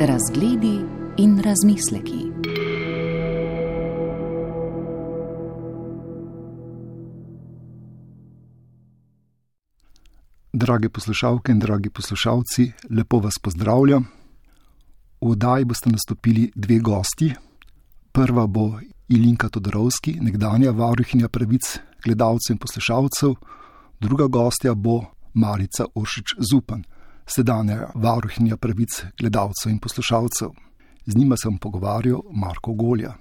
Razgledi in razmisleki. Drage poslušalke in dragi poslušalci, lepo vas pozdravljam. V oddaji boste nastopili dve gosti. Prva bo Ilinka Todorovski, nekdanja varuhinja pravic gledalcev in poslušalcev, druga gostja bo Marica Uršič Zupan, sedanja varuhinja pravic gledalcev in poslušalcev. Z njima sem pogovarjal Marko Golja.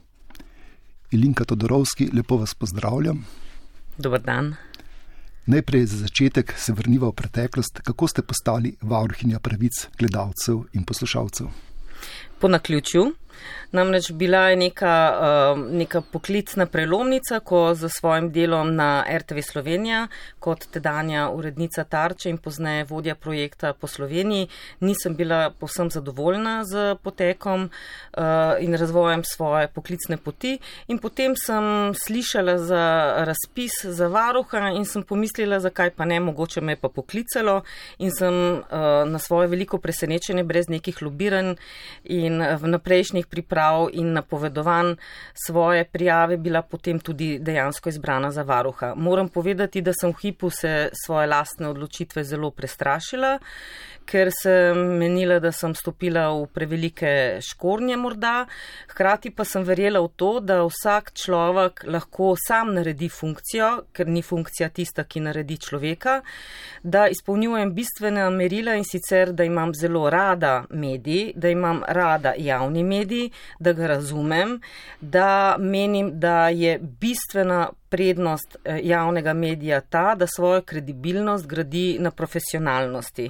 Ilinka Todorovski, lepo vas pozdravljam. Dobr dan. Najprej za začetek se vrniva v preteklost, kako ste postali varuhinja pravic gledalcev in poslušalcev. Po naključju. Namreč bila je neka, uh, neka poklicna prelomnica, ko za svojim delom na RTV Slovenija, kot tedanja urednica Tarče in pozneje vodja projekta po Sloveniji, nisem bila povsem zadovoljna z potekom uh, in razvojem svoje poklicne poti. In potem sem slišala za razpis za varuha in sem pomislila, zakaj pa ne, mogoče me je pa poklicalo in sem uh, na svoje veliko presenečenje, brez nekih lobiranj in v naprejšnjih priprav in napovedovanj svoje prijave bila potem tudi dejansko izbrana za varuha. Moram povedati, da sem v hipu se svoje lastne odločitve zelo prestrašila ker sem menila, da sem stopila v prevelike škornje morda, hkrati pa sem verjela v to, da vsak človek lahko sam naredi funkcijo, ker ni funkcija tista, ki naredi človeka, da izpolnjujem bistvena merila in sicer, da imam zelo rada mediji, da imam rada javni mediji, da ga razumem, da menim, da je bistvena prednost eh, javnega medija ta, da svojo kredibilnost gradi na profesionalnosti.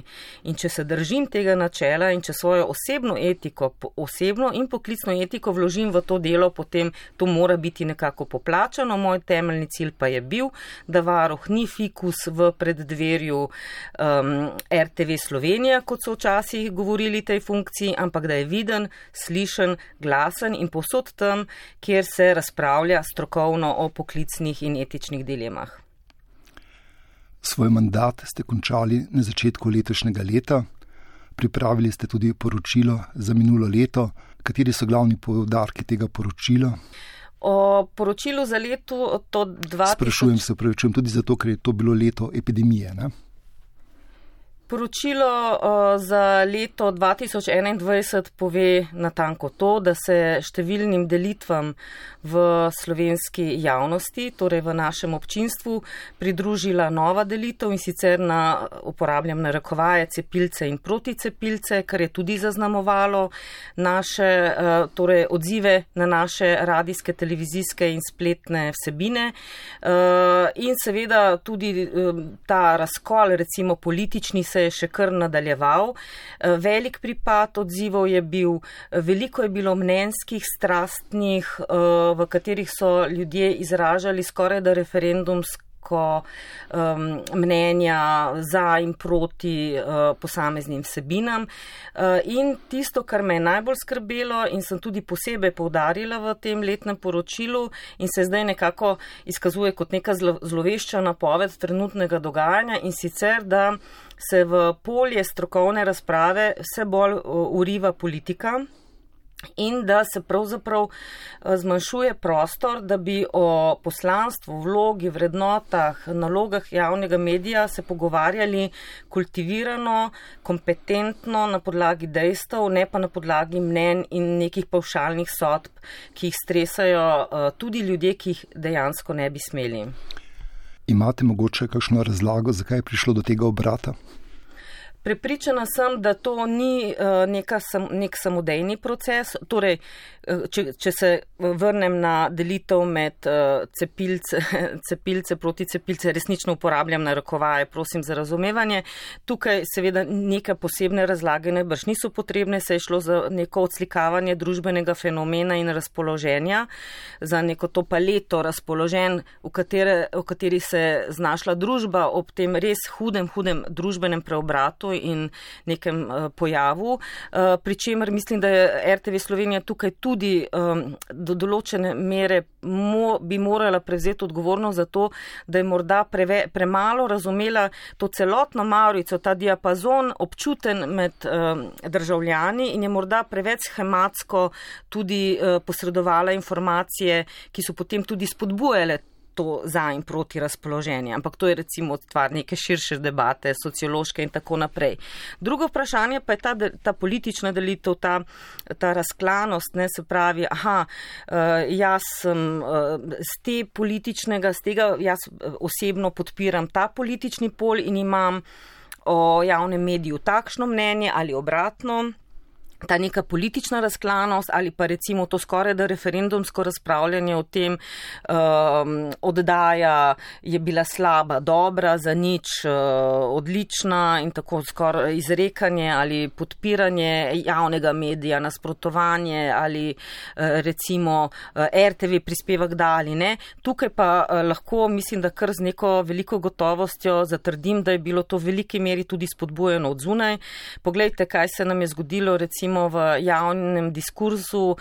In če se držim tega načela in če svojo osebno etiko, osebno in poklicno etiko vložim v to delo, potem to mora biti nekako poplačano. Moj temeljni cilj pa je bil, da varuh ni fikus v preddverju um, RTV Slovenija, kot so včasih govorili tej funkciji, ampak da je viden, slišen, glasen in posod tam, kjer se razpravlja strokovno o poklicnih moralnih in etičnih dilemah. Svoj mandat ste končali na začetku letošnjega leta. Pripravili ste tudi poročilo za minulo leto. Kateri so glavni povdarki tega poročila? O poročilu za leto 2020. Sprašujem se, pravičujem tudi zato, ker je to bilo leto epidemije. Ne? Poročilo za leto 2021 pove natanko to, da se številnim delitvam v slovenski javnosti, torej v našem občinstvu, pridružila nova delitev in sicer na, uporabljam na rekovaje, cepilce in proticepilce, kar je tudi zaznamovalo naše torej odzive na naše radijske, televizijske in spletne vsebine. In seveda tudi ta razkol, recimo politični, se je še kar nadaljeval. Eh, velik pripad odzivov je bil, veliko je bilo mnenjskih, strastnih, eh, v katerih so ljudje izražali skoraj da referendumsko veliko um, mnenja za in proti uh, posameznim vsebinam. Uh, in tisto, kar me je najbolj skrbelo in sem tudi posebej povdarila v tem letnem poročilu in se zdaj nekako izkazuje kot neka zlo, zlovešča napoved trenutnega dogajanja in sicer, da se v polje strokovne razprave vse bolj uh, uriva politika in da se pravzaprav eh, zmanjšuje prostor, da bi o poslanstvu, vlogi, vrednotah, nalogah javnega medija se pogovarjali kultivirano, kompetentno na podlagi dejstev, ne pa na podlagi mnen in nekih pavšalnih sodb, ki jih stresajo eh, tudi ljudje, ki jih dejansko ne bi smeli. Imate mogoče kakšno razlago, zakaj je prišlo do tega obrata? Prepričana sem, da to ni uh, neka, nek samodejni proces. Torej, uh, če, če se vrnem na delitev med cepilce, cepilce proti cepilce, resnično uporabljam na rokovaje, prosim za razumevanje. Tukaj seveda neke posebne razlage najbrž niso potrebne, se je šlo za neko odslikavanje družbenega fenomena in razpoloženja, za neko to paleto razpoložen, v, katere, v kateri se znašla družba ob tem res hudem, hudem družbenem preobratu in nekem uh, pojavu. Uh, Pričemer mislim, da je RTV Slovenija tukaj tudi um, do določene mere mo, bi morala prevzeti odgovornost za to, da je morda preve, premalo razumela to celotno Maurico, ta diapazon občuten med um, državljani in je morda preveč schematsko tudi uh, posredovala informacije, ki so potem tudi spodbujale to za in proti razpoloženje, ampak to je recimo stvar neke širše debate, sociološke in tako naprej. Drugo vprašanje pa je ta, ta politična delitev, ta, ta razklanost, ne se pravi, aha, uh, jaz sem z te političnega, z tega jaz eh, osebno podpiram ta politični pol in imam o javnem mediju takšno mnenje ali obratno ta neka politična razklanost ali pa recimo to skoraj da referendumsko razpravljanje o tem um, oddaja je bila slaba, dobra, za nič uh, odlična in tako skoraj izrekanje ali podpiranje javnega medija, nasprotovanje ali uh, recimo uh, RTV prispevek da ali ne. Tukaj pa uh, lahko mislim, da kar z neko veliko gotovostjo zatrdim, da je bilo to v veliki meri tudi spodbujeno od zunaj. Poglejte, kaj se nam je zgodilo recimo recimo v javnem diskurzu,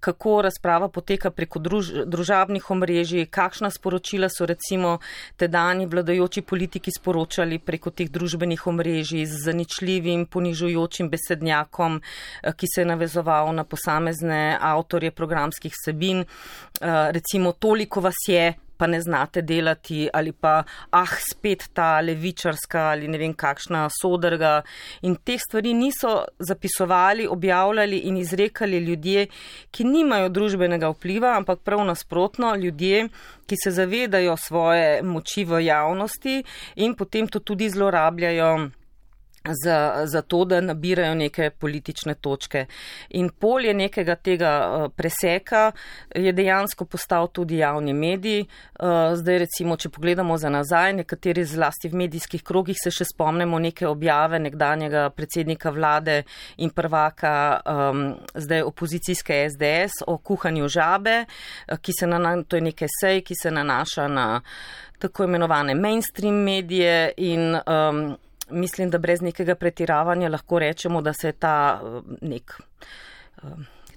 kako razprava poteka preko druž, družabnih omrežij, kakšna sporočila so recimo tedani vladajoči politiki sporočali preko teh družbenih omrežij z zaničljivim, ponižujočim besednjakom, eh, ki se je navezoval na posamezne avtorje programskih sebin. Eh, recimo toliko vas je, pa ne znate delati, ali pa ah, spet ta levičarska ali ne vem kakšna sodrga. In te stvari niso zapisovali, objavljali in izrekali ljudje, ki nimajo družbenega vpliva, ampak prav nasprotno ljudje, ki se zavedajo svoje moči v javnosti in potem to tudi zlorabljajo za, za to, da nabirajo neke politične točke. In polje nekega tega uh, preseka je dejansko postal tudi javni medij. Uh, zdaj recimo, če pogledamo za nazaj, nekateri zlasti v medijskih krogih se še spomnimo neke objave nekdanjega predsednika vlade in prvaka um, zdaj opozicijske SDS o kuhanju žabe, uh, ki se na, to je nekaj sej, ki se nanaša na tako imenovane mainstream medije in um, mislim, da brez nekega pretiravanja lahko rečemo, da se je ta eh, nek.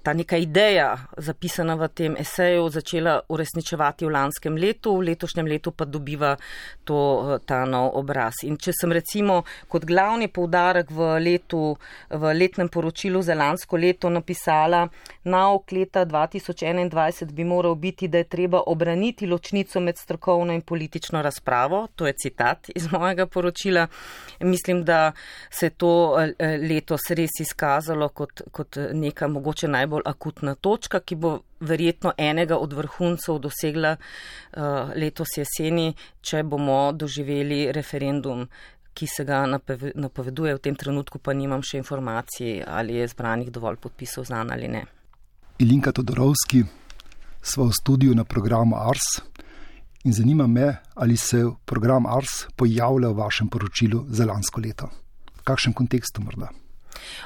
Ta neka ideja, zapisana v tem eseju, začela uresničevati v lanskem letu, v letošnjem letu pa dobiva to, eh, ta nov obraz. In če sem recimo kot glavni poudarek v, letu, v letnem poročilu za lansko leto napisala, nauk leta 2021 bi moral biti, da je treba obraniti ločnico med strokovno in politično razpravo, to je citat iz mojega poročila, mislim, da se je to eh, letos res izkazalo kot, kot neka mogoče najbolj najbolj akutna točka, ki bo verjetno enega od vrhuncev dosegla uh, letos jeseni, če bomo doživeli referendum, ki se ga napoveduje. V tem trenutku pa nimam še informacij, ali je zbranih dovolj podpisov znan ali ne. Ilinka Todorovski, smo v studiu na programu Ars. In zanima me, ali se program Ars pojavlja v vašem poročilu za lansko leto. V kakšnem kontekstu morda?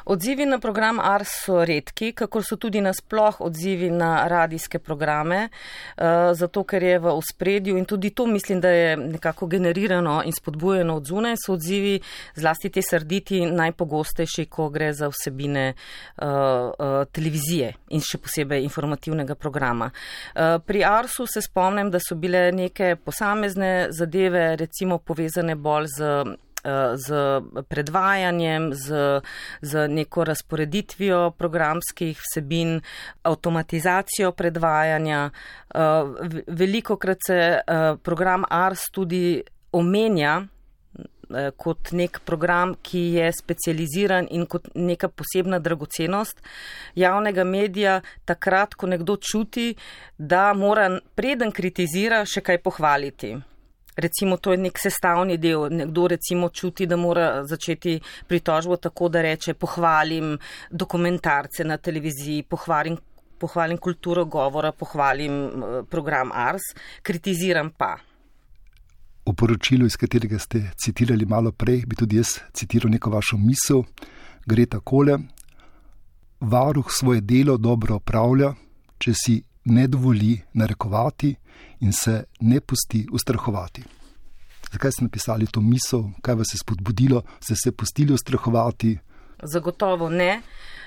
Odzivi na program ARS so redki, kako so tudi nasploh odzivi na radijske programe, uh, zato ker je v ospredju in tudi to mislim, da je nekako generirano in spodbujeno od zune, so odzivi zlasti te srditi najpogostejši, ko gre za vsebine uh, uh, televizije in še posebej informativnega programa. Pri ARS-u se spomnim, da so bile neke posamezne zadeve, recimo povezane bolj z Eh, z predvajanjem, z, z neko razporeditvijo programskih vsebin, avtomatizacijo predvajanja. Eh, Veliko krat se eh, program ARS tudi omenja kot nek program, ki je specializiran in kot neka posebna dragocenost javnega medija, takrat, ko nekdo čuti, da mora preden kritizira še kaj pohvaliti. Recimo, to je nek sestavni del. Nekdo recimo čuti, da mora začeti pritožbo tako, da reče: pohvalim dokumentarce na televiziji, pohvalim, pohvalim kulturo govora, pohvalim eh, program Ars, kritiziram pa. V poročilu, iz katerega ste citirali malo prej, bi tudi jaz citiral neko vašo misel. Gre takole: Varuh svoje delo dobro opravlja, če si ne dovoli narekovati in se ne pusti ustrahovati. Zakaj ste napisali to misel, kaj vas je spodbudilo, ste se pustili ustrahovati? Zagotovo ne.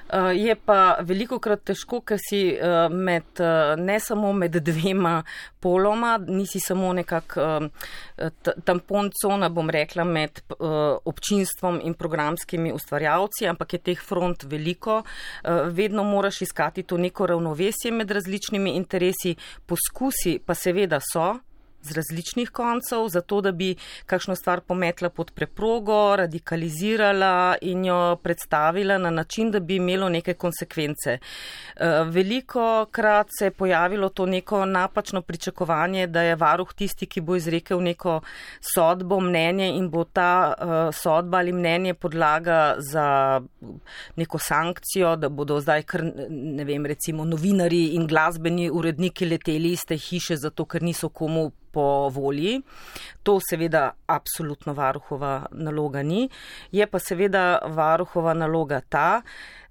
Uh, je pa veliko krat težko, ker si uh, med, uh, ne samo med dvema poloma, nisi samo nekak tampon cona, bom rekla, med občinstvom in programskimi ustvarjalci, ampak je teh front veliko. Vedno moraš iskati to neko ravnovesje med različnimi interesi, poskusi pa seveda so z različnih koncev, zato da bi kakšno stvar pometla pod preprogo, radikalizirala in jo predstavila na način, da bi imelo neke konsekvence. Eh, veliko krat se je pojavilo to neko napačno pričakovanje, da je varuh tisti, ki bo izrekel neko sodbo, mnenje in bo ta eh, sodba ali mnenje podlaga za neko sankcijo, da bodo zdaj, kar, ne vem, recimo novinari in glasbeni uredniki leteli iz te hiše, zato ker niso komu po volji. To seveda absolutno varuhova naloga ni. Je pa seveda varuhova naloga ta,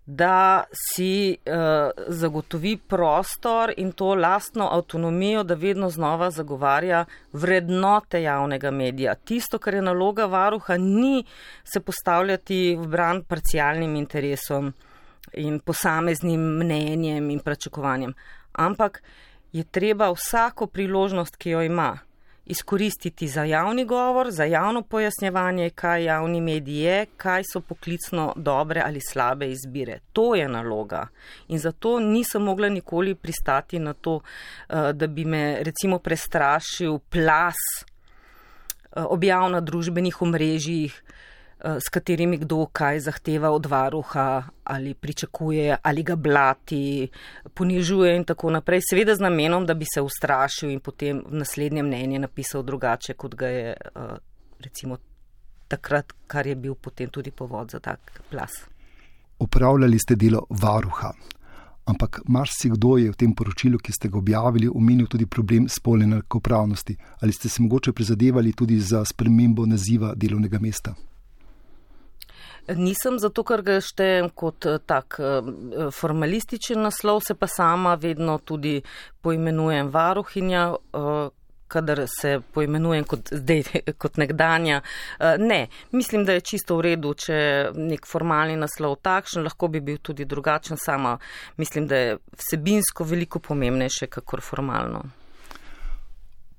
da si uh, zagotovi prostor in to lastno avtonomijo, da vedno znova zagovarja vrednote javnega medija. Tisto, kar je naloga varuha, ni se postavljati v bran parcialnim interesom in posameznim mnenjem in pričakovanjem, ampak je treba vsako priložnost, ki jo ima, izkoristiti za javni govor, za javno pojasnjevanje, kaj javni medij je, kaj so poklicno dobre ali slabe izbire. To je naloga. In zato nisem mogla nikoli pristati na to, eh, da bi me recimo prestrašil plas eh, objav na družbenih omrežjih, s katerimi kdo kaj zahteva od varuha ali pričakuje ali ga blati, ponižuje in tako naprej. Seveda z namenom, da bi se ustrašil in potem v naslednje mnenje napisal drugače, kot ga je eh, recimo takrat, kar je bil potem tudi povod za tak plas. Upravljali ste delo varuha. Ampak marsikdo je v tem poročilu, ki ste ga objavili, omenil tudi problem spolne enakopravnosti. Ali ste se mogoče prizadevali tudi za spremembo naziva delovnega mesta? Nisem zato, ker ga štejem kot eh, tak eh, formalističen naslov, se pa sama vedno tudi poimenujem varuhinja, eh, kadar se poimenujem kot, zdaj, kot nekdanja. Ne, mislim, da je čisto v redu, če nek formalni naslov takšen, lahko bi bil tudi drugačen, sama mislim, da je vsebinsko veliko pomembnejše, kakor formalno.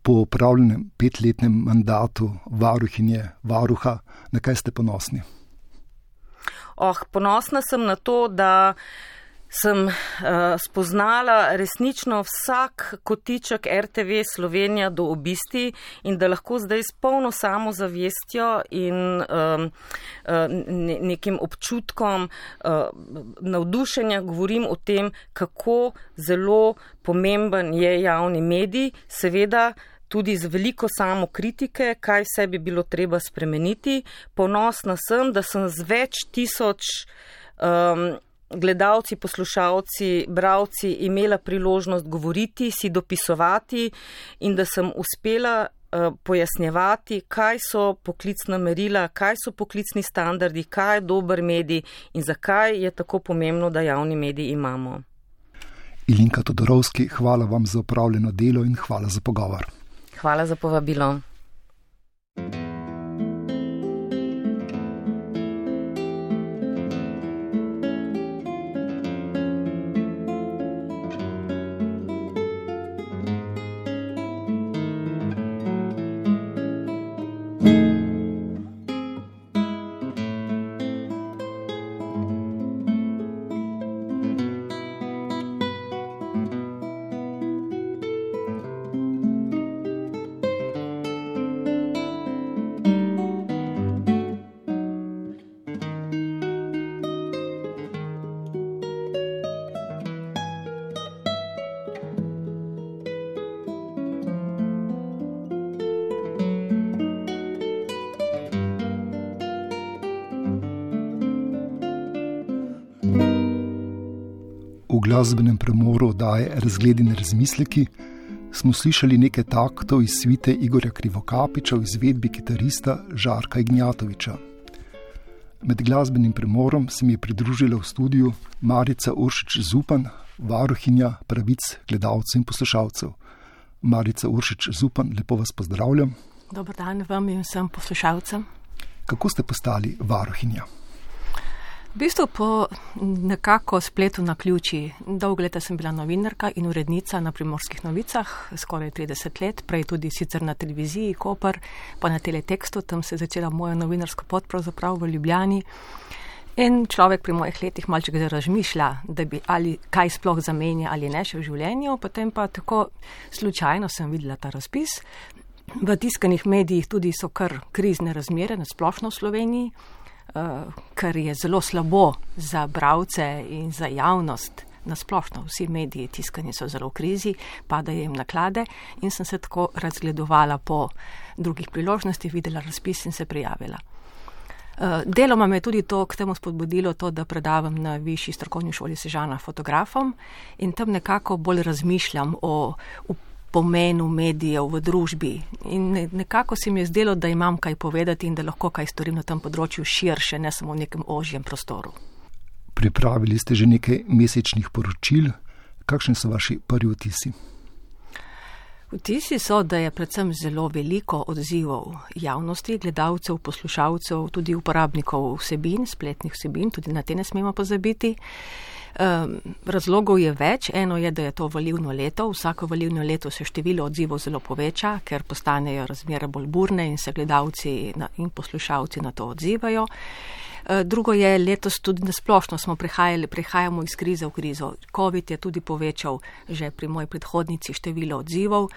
Po upravljenem petletnem mandatu varuhinje, varuha, na kaj ste ponosni? Oh, ponosna sem na to, da sem uh, spoznala resnično vsak kotiček RTV Slovenija do obisti in da lahko zdaj s polno samozavestjo in um, uh, nekim občutkom uh, navdušenja govorim o tem, kako zelo pomemben je javni medij. Seveda, tudi z veliko samo kritike, kaj vse bi bilo treba spremeniti. Ponosna sem, da sem z več tisoč um, gledalci, poslušalci, bravci imela priložnost govoriti, si dopisovati in da sem uspela uh, pojasnjevati, kaj so poklicna merila, kaj so poklicni standardi, kaj je dober medij in zakaj je tako pomembno, da javni medij imamo. Ilinka Todorovski, hvala vam za upravljeno delo in hvala za pogovor. Hvala za povabilo. Glasbenem premoru oddaje Razgledi in razmisleki, smo slišali nekaj taktov iz svite Igorja Krivokapiča v izvedbi kitarista Žarka Ignjatoviča. Med glasbenim premorom se mi je pridružila v studiu Marica Uršič Zupan, varuhinja pravic gledalcev in poslušalcev. Marica Uršič Zupan, lepo vas pozdravljam. Dobro dan vam in vsem poslušalcem. Kako ste postali varuhinja? V bistvu po nekako spletu na ključi. Dolgo leta sem bila novinarka in urednica na primorskih novicah, skoraj 30 let, prej tudi sicer na televiziji Koper, pa na teletekstu, tam se je začela moja novinarska pot pravzaprav v Ljubljani. In človek pri mojih letih malček razmišlja, da bi ali kaj sploh zamenja ali ne še v življenju, potem pa tako slučajno sem videla ta razpis. V tiskanih medijih tudi so kar krizne razmere na splošno v Sloveniji. Eh, kar je zelo slabo za bravce in za javnost. Nasplošno vsi mediji tiskani so zelo v krizi, padajo jim naklade in sem se tako razgledovala po drugih priložnostih, videla razpis in se prijavila. Eh, deloma me je tudi to k temu spodbudilo, to, da predavam na višji strokovni šoli sežana fotografom in tam nekako bolj razmišljam o pomenu medijev v družbi. In nekako se mi je zdelo, da imam kaj povedati in da lahko kaj storim na tem področju širše, ne samo v nekem ožjem prostoru. Pripravili ste že nekaj mesečnih poročil. Kakšni so vaši prvi vtisi? Vtisi so, da je predvsem zelo veliko odzivov javnosti, gledalcev, poslušalcev, tudi uporabnikov vsebin, spletnih vsebin, tudi na te ne smemo pozabiti. Um, razlogov je več. Eno je, da je to volivno leto. Vsako volivno leto se število odzivov zelo poveča, ker postanejo razmere bolj burne in se gledalci in poslušalci na to odzivajo. E, drugo je, letos tudi nasplošno smo prihajali, prihajamo iz krize v krizo. COVID je tudi povečal že pri moji predhodnici število odzivov.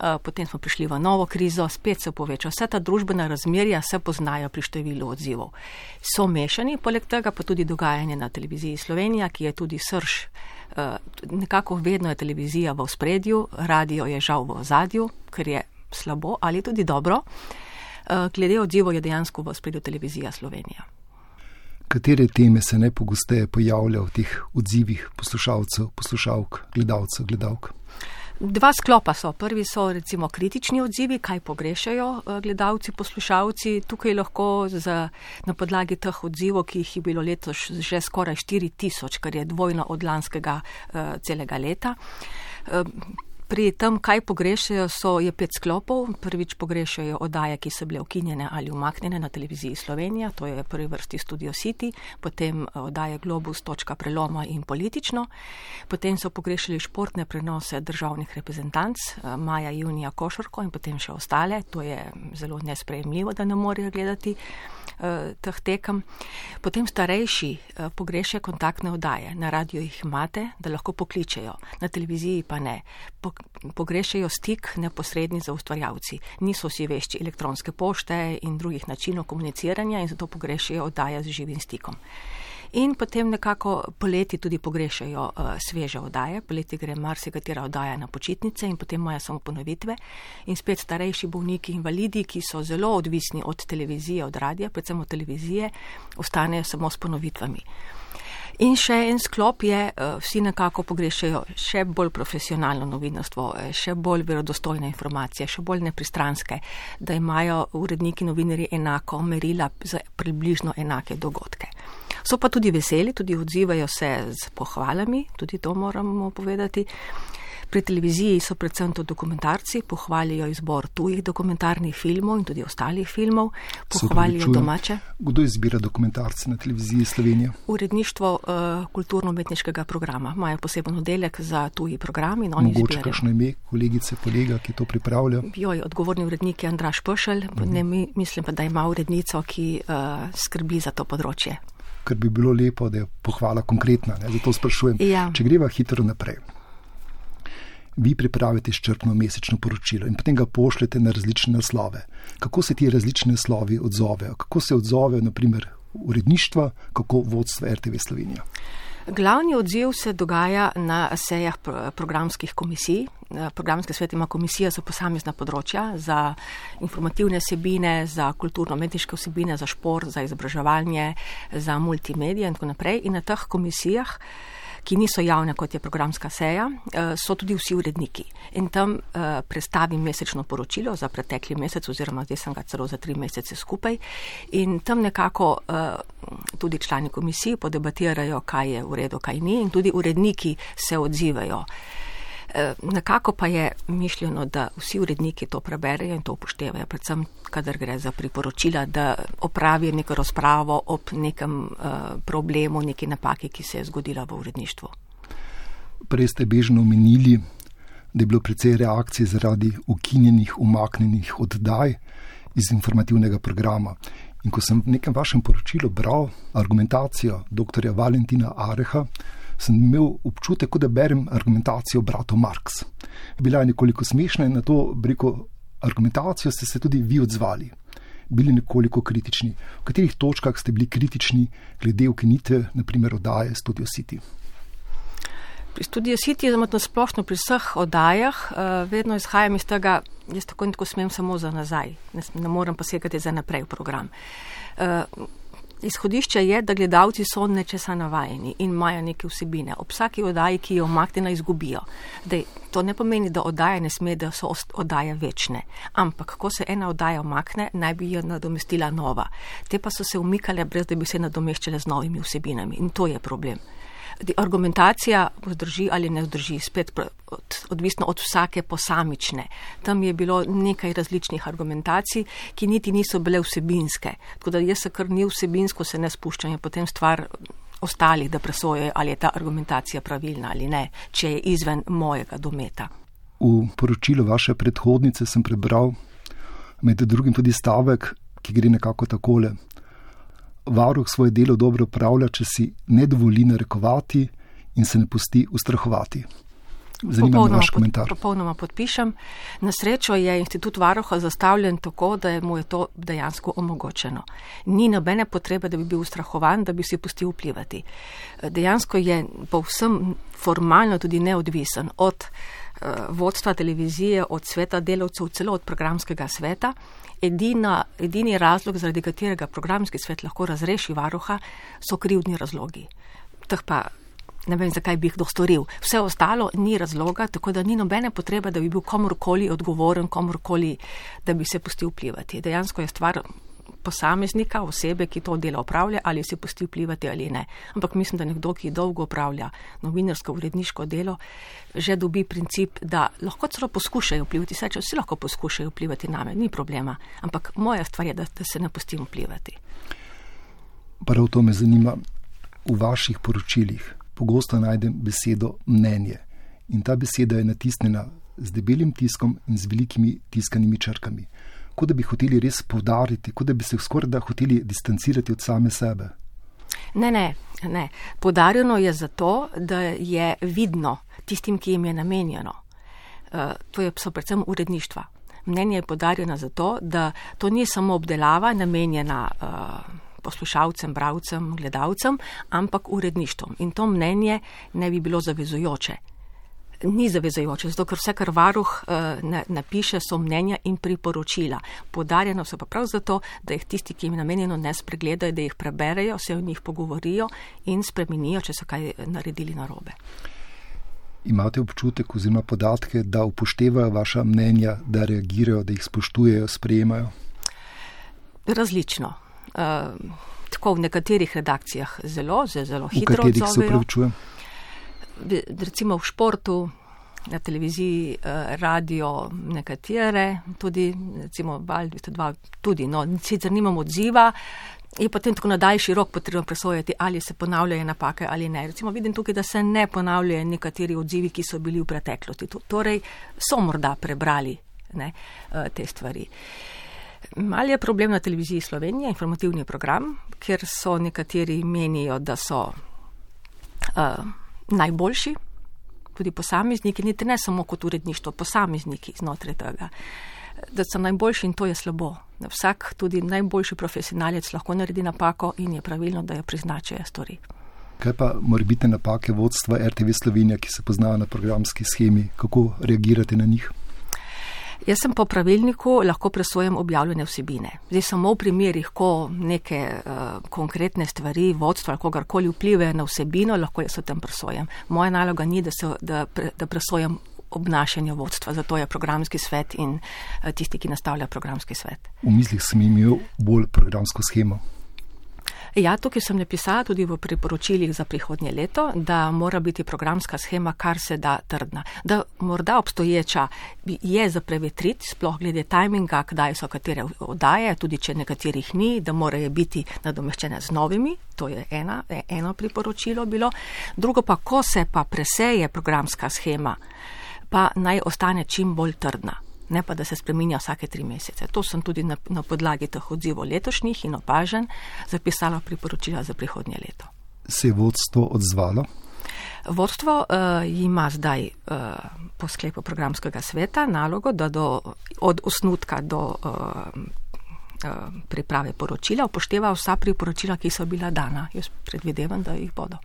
Eh, potem smo prišli v novo krizo, spet se poveča. Vse ta družbena razmerja se poznajo pri številu odzivov. So mešani, poleg tega pa tudi dogajanje na televiziji Slovenija, ki je tudi srž. Eh, nekako vedno je televizija v spredju, radio je žal v ozadju, ker je slabo ali tudi dobro. Eh, glede odzivov je dejansko v spredju televizija Slovenija. Katere teme se najpogosteje pojavljajo v teh odzivih poslušalcev, poslušalk, gledalcev, gledalk? Dva sklopa so. Prvi so recimo kritični odzivi, kaj pogrešajo eh, gledalci, poslušalci. Tukaj lahko z, na podlagi teh odzivov, ki jih je bilo letos že skoraj 4000, kar je dvojno od lanskega uh, celega leta. Uh, Pri tem, kaj pogrešajo, so je pet sklopov. Prvič pogrešajo oddaje, ki so bile ukinjene ali umaknjene na televiziji Slovenija, to je prvi vrsti Studio City, potem eh, oddaje Globus, točka preloma in politično. Potem so pogrešali športne prenose državnih reprezentanc, eh, maja, junija, košarko in potem še ostale. To je zelo nesprejemljivo, da ne morejo gledati uh, teh tekem. Potem starejši uh, pogrešajo kontaktne oddaje. Na radiju jih imate, da lahko pokličejo, na televiziji pa ne. Po, pogrešajo stik neposredni za ustvarjavci. Niso vsi vešči elektronske pošte in drugih načinov komuniciranja in zato pogrešajo oddaje z živim stikom. In potem nekako poleti tudi pogrešajo uh, sveže oddaje, poleti gre marsikatera oddaja na počitnice in potem moja samo ponovitve. In spet starejši bolniki, invalidi, ki so zelo odvisni od televizije, od radija, predvsem od televizije, ostanejo samo s ponovitvami. In še en sklop je, eh, vsi nekako pogrešajo še bolj profesionalno novinarstvo, eh, še bolj verodostojne informacije, še bolj nepristranske, da imajo uredniki novinari enako merila za približno enake dogodke. So pa tudi veseli, tudi odzivajo se z pohvalami, tudi to moramo povedati. Pri televiziji so predvsem to dokumentarci, pohvalijo izbor tujih dokumentarnih filmov in tudi ostalih filmov, pohvalijo domače. Kdo izbira dokumentarce na televiziji Slovenije? Uredništvo uh, kulturno-umetniškega programa. Imajo poseben oddelek za tuji program in oni Mogoče kakšno ime, kolegice, kolega, ki to pripravlja? Joj, odgovorni urednik je Andraš Pešelj, mhm. ne mislim pa, da ima urednico, ki uh, skrbi za to področje. Ker bi bilo lepo, da je pohvala konkretna, ne? zato sprašujem, ja. če greva hitro naprej vi pripravite izčrpno mesečno poročilo in potem ga pošljete na različne naslove. Kako se ti različni naslovi odzovejo? Kako se odzovejo, naprimer, uredništva, kako vodstvo RTV Slovenija? Glavni odziv se dogaja na sejah programskih komisij. Programske svet ima komisija za posamezna področja, za informativne sebine, za kulturno-medijske vsebine, za šport, za izobraževanje, za multimedije in tako naprej. In na teh komisijah ki niso javne, kot je programska seja, eh, so tudi vsi uredniki. In tam eh, predstavim mesečno poročilo za pretekli mesec, oziroma zdaj sem ga celo za tri mesece skupaj. In tam nekako eh, tudi člani komisije podebatirajo, kaj je v redu, kaj ni, in tudi uredniki se odzivajo. Eh, nekako pa je mišljeno, da vsi uredniki to preberejo in to upoštevajo, predvsem, kadar gre za priporočila, da opravijo neko razpravo ob nekem uh, problemu, neki napaki, ki se je zgodila v uredništvu. Prej ste bežno omenili, da je bilo precej reakcij zaradi ukinjenih, umaknjenih oddaj iz informativnega programa. In ko sem v nekem vašem poročilu bral argumentacijo dr. Valentina Areha, sem imel občutek, da berem argumentacijo brata Marx. Bila je nekoliko smešna in na to breko argumentacijo ste se tudi vi odzvali. Bili nekoliko kritični. V katerih točkah ste bili kritični glede ukinitve, naprimer, oddaje Studio City? Pri Studio City, zelo na splošno pri vseh oddajah, uh, vedno izhajam iz tega, jaz tako in tako smem samo za nazaj, ne, ne morem posegati za naprej v program. Izhodišče je, da gledalci so nečesa navajeni in imajo neke vsebine. Ob vsaki oddaji, ki jo omaknjena, izgubijo. Dej, to ne pomeni, da oddaje ne sme, da so oddaje večne. Ampak, ko se ena oddaja omakne, naj bi jo nadomestila nova. Te pa so se umikale, brez da bi se nadomeščale z novimi vsebinami. In to je problem argumentacija vzdrži ali ne vzdrži, spet od, odvisno od vsake posamične. Tam je bilo nekaj različnih argumentacij, ki niti niso bile vsebinske. Tako da jaz se kar ni vsebinsko se ne spuščam, je potem stvar ostalih, da presoje, ali je ta argumentacija pravilna ali ne, če je izven mojega dometa. V poročilu vaše predhodnice sem prebral med drugim tudi stavek, ki gre nekako takole varuh svoje delo dobro upravlja, če si ne dovoli narekovati in se ne pusti ustrahovati. Zanima me vaš komentar. Pod, popolnoma podpišem. Na srečo je institut varuha zastavljen tako, da je mu je to dejansko omogočeno. Ni nobene potrebe, da bi bil ustrahovan, da bi si pustil vplivati. Dejansko je povsem formalno tudi neodvisen od uh, vodstva televizije, od sveta delavcev, celo od programskega sveta edina, edini razlog, zaradi katerega programski svet lahko razreši varuha, so krivdni razlogi. Teh pa ne vem, zakaj bi jih kdo storil. Vse ostalo ni razloga, tako da ni nobene potrebe, da bi bil komorkoli odgovoren, komorkoli, da bi se pustil vplivati. Dejansko je stvar posameznika, osebe, ki to delo upravlja, ali se pusti vplivati ali ne. Ampak mislim, da nekdo, ki dolgo upravlja novinarsko uredniško delo, že dobi princip, da lahko celo poskušajo vplivati. Saj, če vsi lahko poskušajo vplivati na me, ni problema. Ampak moja stvar je, da, da se ne pustim vplivati. Prav to me zanima. V vaših poročilih pogosto najdem besedo mnenje. In ta beseda je natisnjena z debelim tiskom in z velikimi tiskanimi črkami kot da bi hoteli res povdariti, kot da bi se skoraj da hoteli distancirati od same sebe. Ne, ne, ne. Podarjeno je zato, da je vidno tistim, ki jim je namenjeno. Uh, to so predvsem uredništva. Mnenje je podarjeno zato, da to ni samo obdelava namenjena uh, poslušalcem, bravcem, gledalcem, ampak uredništvom. In to mnenje ne bi bilo zavezujoče ni zavezajoče, zato ker vse, kar varuh uh, napiše, so mnenja in priporočila. Podarjeno so pa prav zato, da jih tisti, ki jim namenjeno ne spregledajo, da jih preberejo, se o njih pogovorijo in spremenijo, če so kaj naredili narobe. Imate občutek oziroma podatke, da upoštevajo vaša mnenja, da reagirajo, da jih spoštujejo, sprejemajo? Različno. Uh, tako v nekaterih redakcijah zelo, zelo hitro. V katerih se upravičujem? recimo v športu, na televiziji, eh, radio, nekatere, tudi, recimo, Val 202, tudi, no, sicer nimam odziva. Je potem tako na daljši rok potrebno presojati, ali se ponavljajo napake ali ne. Recimo vidim tukaj, da se ne ponavljajo nekateri odzivi, ki so bili v preteklosti. Torej so morda prebrali ne, eh, te stvari. Mal je problem na televiziji Slovenije, informativni program, ker so nekateri menijo, da so uh, najboljši, tudi posamezniki, niti ne samo kot uredništvo, posamezniki znotraj tega, da so najboljši in to je slabo. Vsak, tudi najboljši profesionalec, lahko naredi napako in je pravilno, da jo priznače stori. Kaj pa morbite napake vodstva RTV Slovenija, ki se poznajo na programski schemi, kako reagirate na njih? Jaz sem po pravilniku lahko presojam objavljene vsebine. Zdaj samo v primerih, ko neke uh, konkretne stvari, vodstvo ali kogarkoli vplivajo na vsebino, lahko jaz o tem presojam. Moja naloga ni, da, se, da, da presojam obnašanje vodstva, zato je programski svet in uh, tisti, ki nastavlja programski svet. V mislih sem imel bolj programsko schemo. Ja, tukaj sem napisala tudi v priporočilih za prihodnje leto, da mora biti programska schema kar se da trdna. Da morda obstoječa je za prevetriti, sploh glede tajminga, kdaj so katere oddaje, tudi če nekaterih ni, da morajo biti nadomeščene z novimi. To je ena, eno priporočilo bilo. Drugo pa, ko se pa preseje programska schema, pa naj ostane čim bolj trdna ne pa da se spreminja vsake tri mesece. To sem tudi na, na podlagi teh odzivov letošnjih in opažen zapisala priporočila za prihodnje leto. Se je vodstvo odzvalo? Vodstvo uh, ima zdaj uh, po sklepu programskega sveta nalogo, da do, od osnutka do uh, uh, priprave poročila upošteva vsa priporočila, ki so bila dana. Jaz predvidevam, da jih bodo.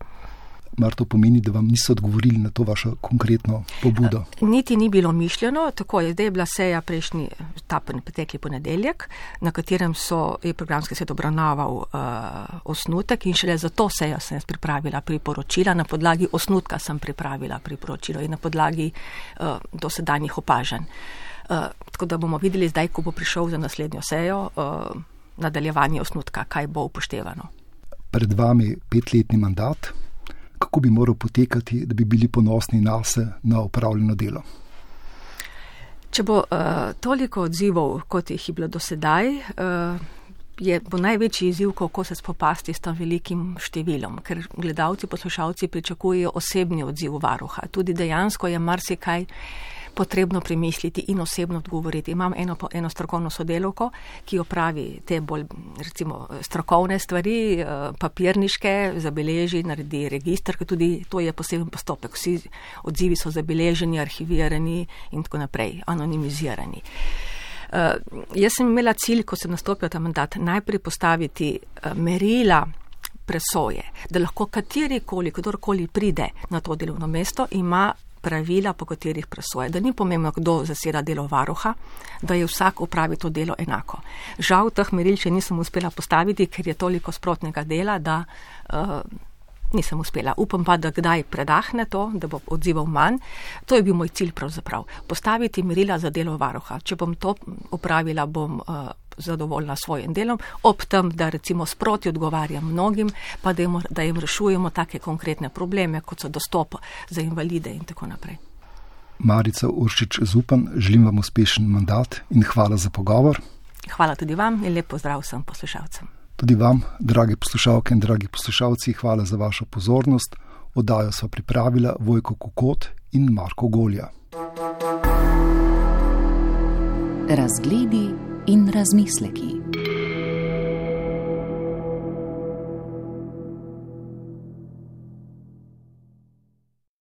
Mar to pomeni, da vam niso odgovorili na to vašo konkretno pobudo? Niti ni bilo mišljeno, tako je zdaj bila seja prejšnji, ta pretekli ponedeljek, na katerem so je programski svet obravnaval uh, osnutek in šele za to sejo sem pripravila priporočila. Na podlagi osnutka sem pripravila priporočilo in na podlagi uh, dosedanjih opažanj. Uh, tako da bomo videli zdaj, ko bo prišel za naslednjo sejo, uh, nadaljevanje osnutka, kaj bo upoštevano. Pred vami petletni mandat kako bi moral potekati, da bi bili ponosni na se, na upravljeno delo. Če bo uh, toliko odzivov, kot jih je bilo do sedaj, uh, je bo največji izziv, kako se spopasti s tem velikim številom, ker gledalci, poslušalci pričakujejo osebni odziv varuha. Tudi dejansko je marsikaj potrebno premisliti in osebno odgovoriti. Imam eno, eno strokovno sodelovko, ki opravi te bolj recimo, strokovne stvari, eh, papirniške, zabeleži, naredi registr, ker tudi to je poseben postopek. Vsi odzivi so zabeleženi, arhivirani in tako naprej, anonimizirani. Uh, jaz sem imela cilj, ko sem nastopila ta mandat, najprej postaviti uh, merila presoje, da lahko katerikoli, kdorkoli pride na to delovno mesto, ima pravila, po katerih presoje, da ni pomembno, kdo zaseda delo varuha, da je vsak upravi to delo enako. Žal teh meril še nisem uspela postaviti, ker je toliko sprotnega dela, da uh, nisem uspela. Upam pa, da kdaj predahne to, da bo odzival manj. To je bil moj cilj pravzaprav. Postaviti merila za delo varuha. Če bom to upravila, bom. Uh, zadovoljna s svojim delom, ob tem, da recimo sproti odgovarjam mnogim, pa da jim, da jim rešujemo take konkretne probleme, kot so dostop za invalide in tako naprej. Marica Uršič Zupan, želim vam uspešen mandat in hvala za pogovor. Hvala tudi vam in lepo zdrav vsem poslušalcem. Tudi vam, dragi poslušalke in dragi poslušalci, hvala za vašo pozornost. Odajo so pripravila Vojko Kukot in Marko Golja. Razgledi in razmisleki.